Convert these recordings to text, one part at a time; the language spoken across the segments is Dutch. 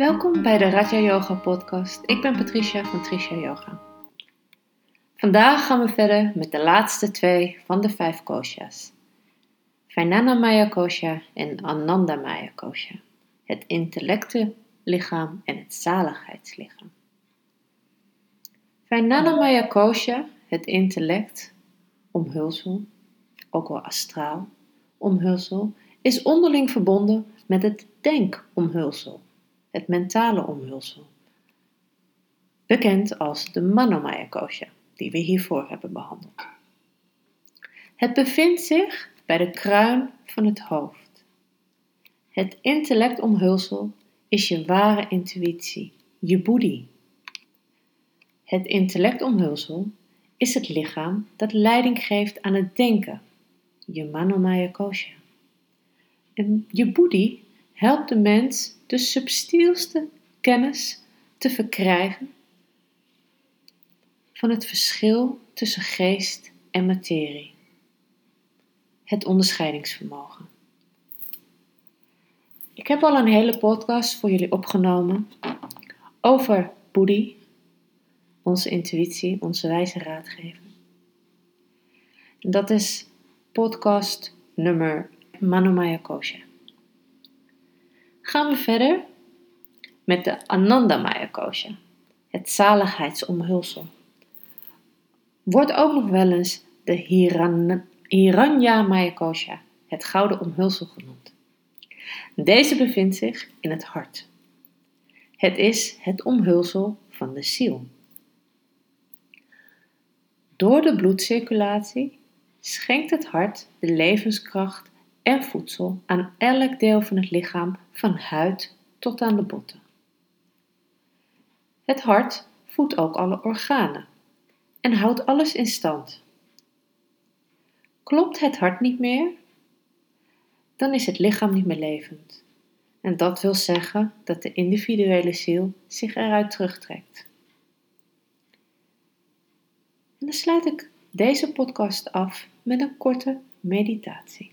Welkom bij de Raja Yoga podcast. Ik ben Patricia van Tricia Yoga. Vandaag gaan we verder met de laatste twee van de vijf koshas. Vijnana Maya kosha en Ananda Maya kosha. Het intellectenlichaam en het zaligheidslichaam. Vijnana Maya kosha, het intellect, omhulsel, ook wel astraal, omhulsel, is onderling verbonden met het denkomhulsel het mentale omhulsel. Bekend als de Manomaya kosha, die we hiervoor hebben behandeld. Het bevindt zich bij de kruin van het hoofd. Het intellectomhulsel is je ware intuïtie, je boedi. Het intellectomhulsel is het lichaam dat leiding geeft aan het denken, je Manomaya kosha. En je boedi helpt de mens de subtielste kennis te verkrijgen van het verschil tussen geest en materie. Het onderscheidingsvermogen. Ik heb al een hele podcast voor jullie opgenomen over Boedi, onze intuïtie, onze wijze raadgever. Dat is podcast nummer Manomaya Kosha gaan we verder met de Anandamaya Kosha, het zaligheidsomhulsel. Wordt ook nog wel eens de Hiran Hiranya Kosha, het gouden omhulsel genoemd. Deze bevindt zich in het hart. Het is het omhulsel van de ziel. Door de bloedcirculatie schenkt het hart de levenskracht en voedsel aan elk deel van het lichaam, van huid tot aan de botten. Het hart voedt ook alle organen en houdt alles in stand. Klopt het hart niet meer, dan is het lichaam niet meer levend. En dat wil zeggen dat de individuele ziel zich eruit terugtrekt. En dan sluit ik deze podcast af met een korte meditatie.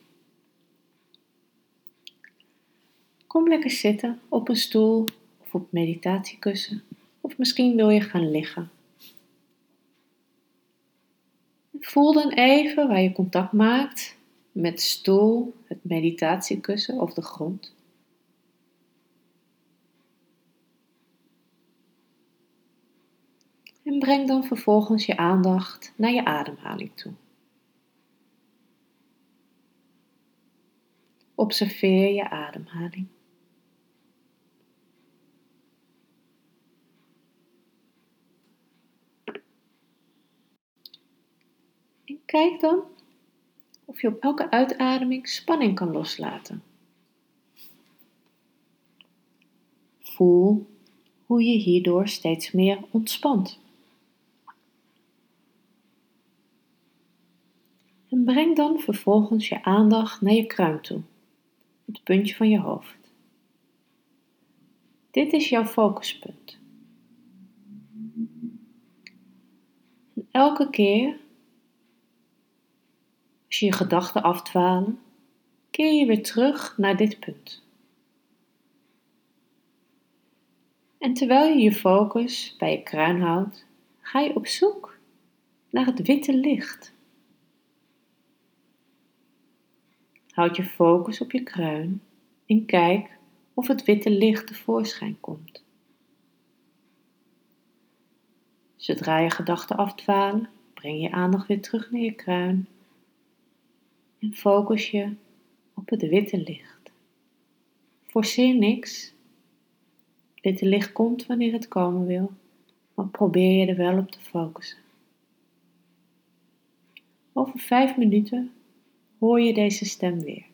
Kom lekker zitten op een stoel of op meditatiekussen. Of misschien wil je gaan liggen. Voel dan even waar je contact maakt met stoel, het meditatiekussen of de grond. En breng dan vervolgens je aandacht naar je ademhaling toe. Observeer je ademhaling. Kijk dan of je op elke uitademing spanning kan loslaten. Voel hoe je hierdoor steeds meer ontspant. En breng dan vervolgens je aandacht naar je kruin toe, het puntje van je hoofd. Dit is jouw focuspunt. En elke keer als je je gedachten afdwalen, keer je weer terug naar dit punt. En terwijl je je focus bij je kruin houdt, ga je op zoek naar het witte licht. Houd je focus op je kruin en kijk of het witte licht tevoorschijn komt. Zodra je gedachten afdwalen, breng je aandacht weer terug naar je kruin en focus je op het witte licht. Forceer niks. Witte licht komt wanneer het komen wil, maar probeer je er wel op te focussen. Over vijf minuten hoor je deze stem weer.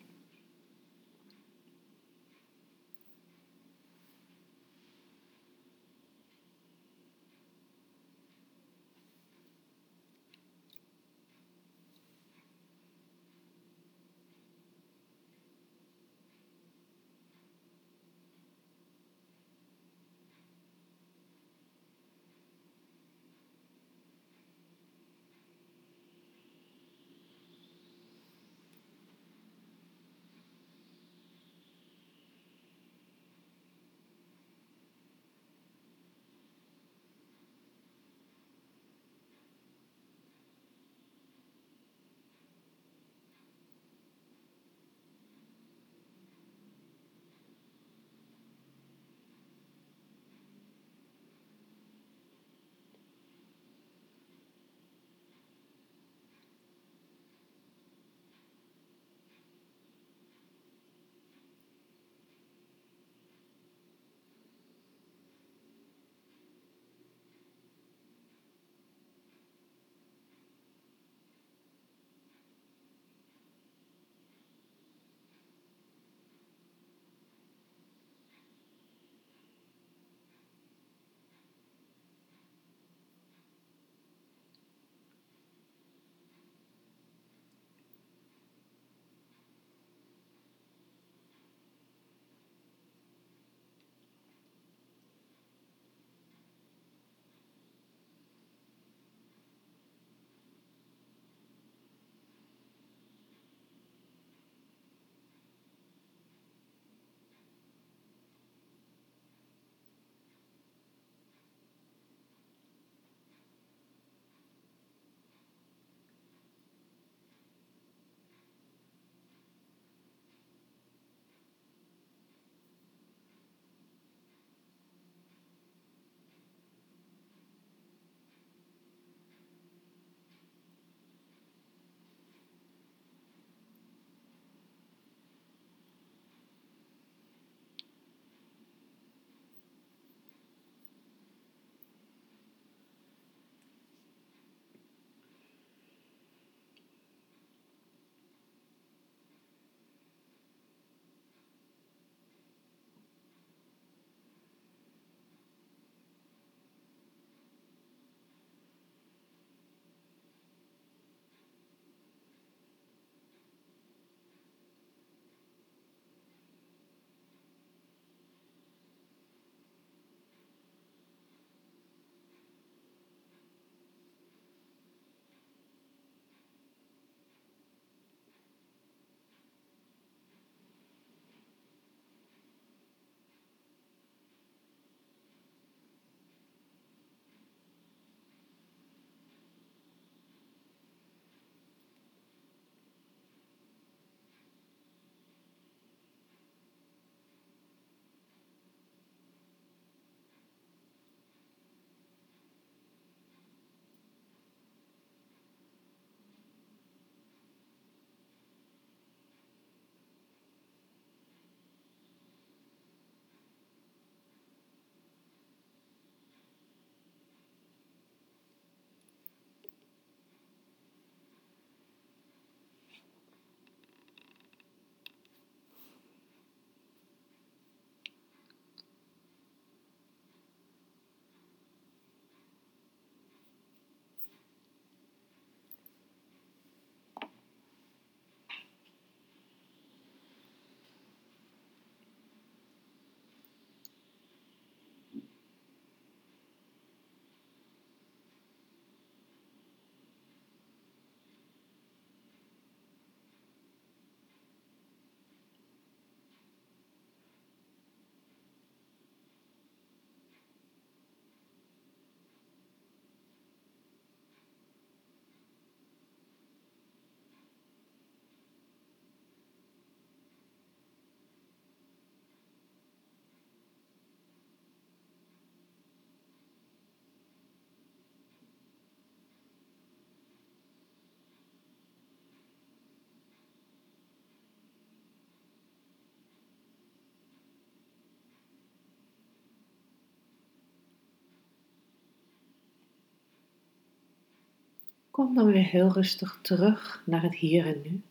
Kom dan weer heel rustig terug naar het hier en nu.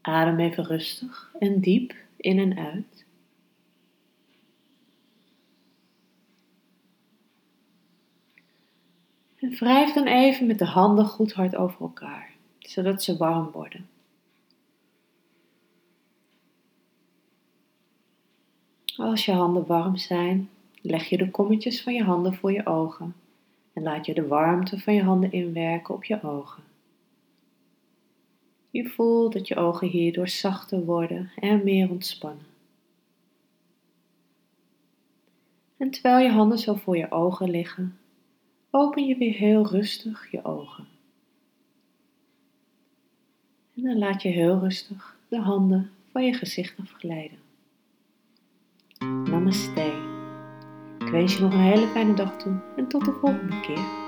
Adem even rustig en diep in en uit. En wrijf dan even met de handen goed hard over elkaar, zodat ze warm worden. Als je handen warm zijn, leg je de kommetjes van je handen voor je ogen en laat je de warmte van je handen inwerken op je ogen. Je voelt dat je ogen hierdoor zachter worden en meer ontspannen. En terwijl je handen zo voor je ogen liggen, open je weer heel rustig je ogen. En dan laat je heel rustig de handen van je gezicht afglijden. Namaste. Ik wens je nog een hele fijne dag toe en tot de volgende keer.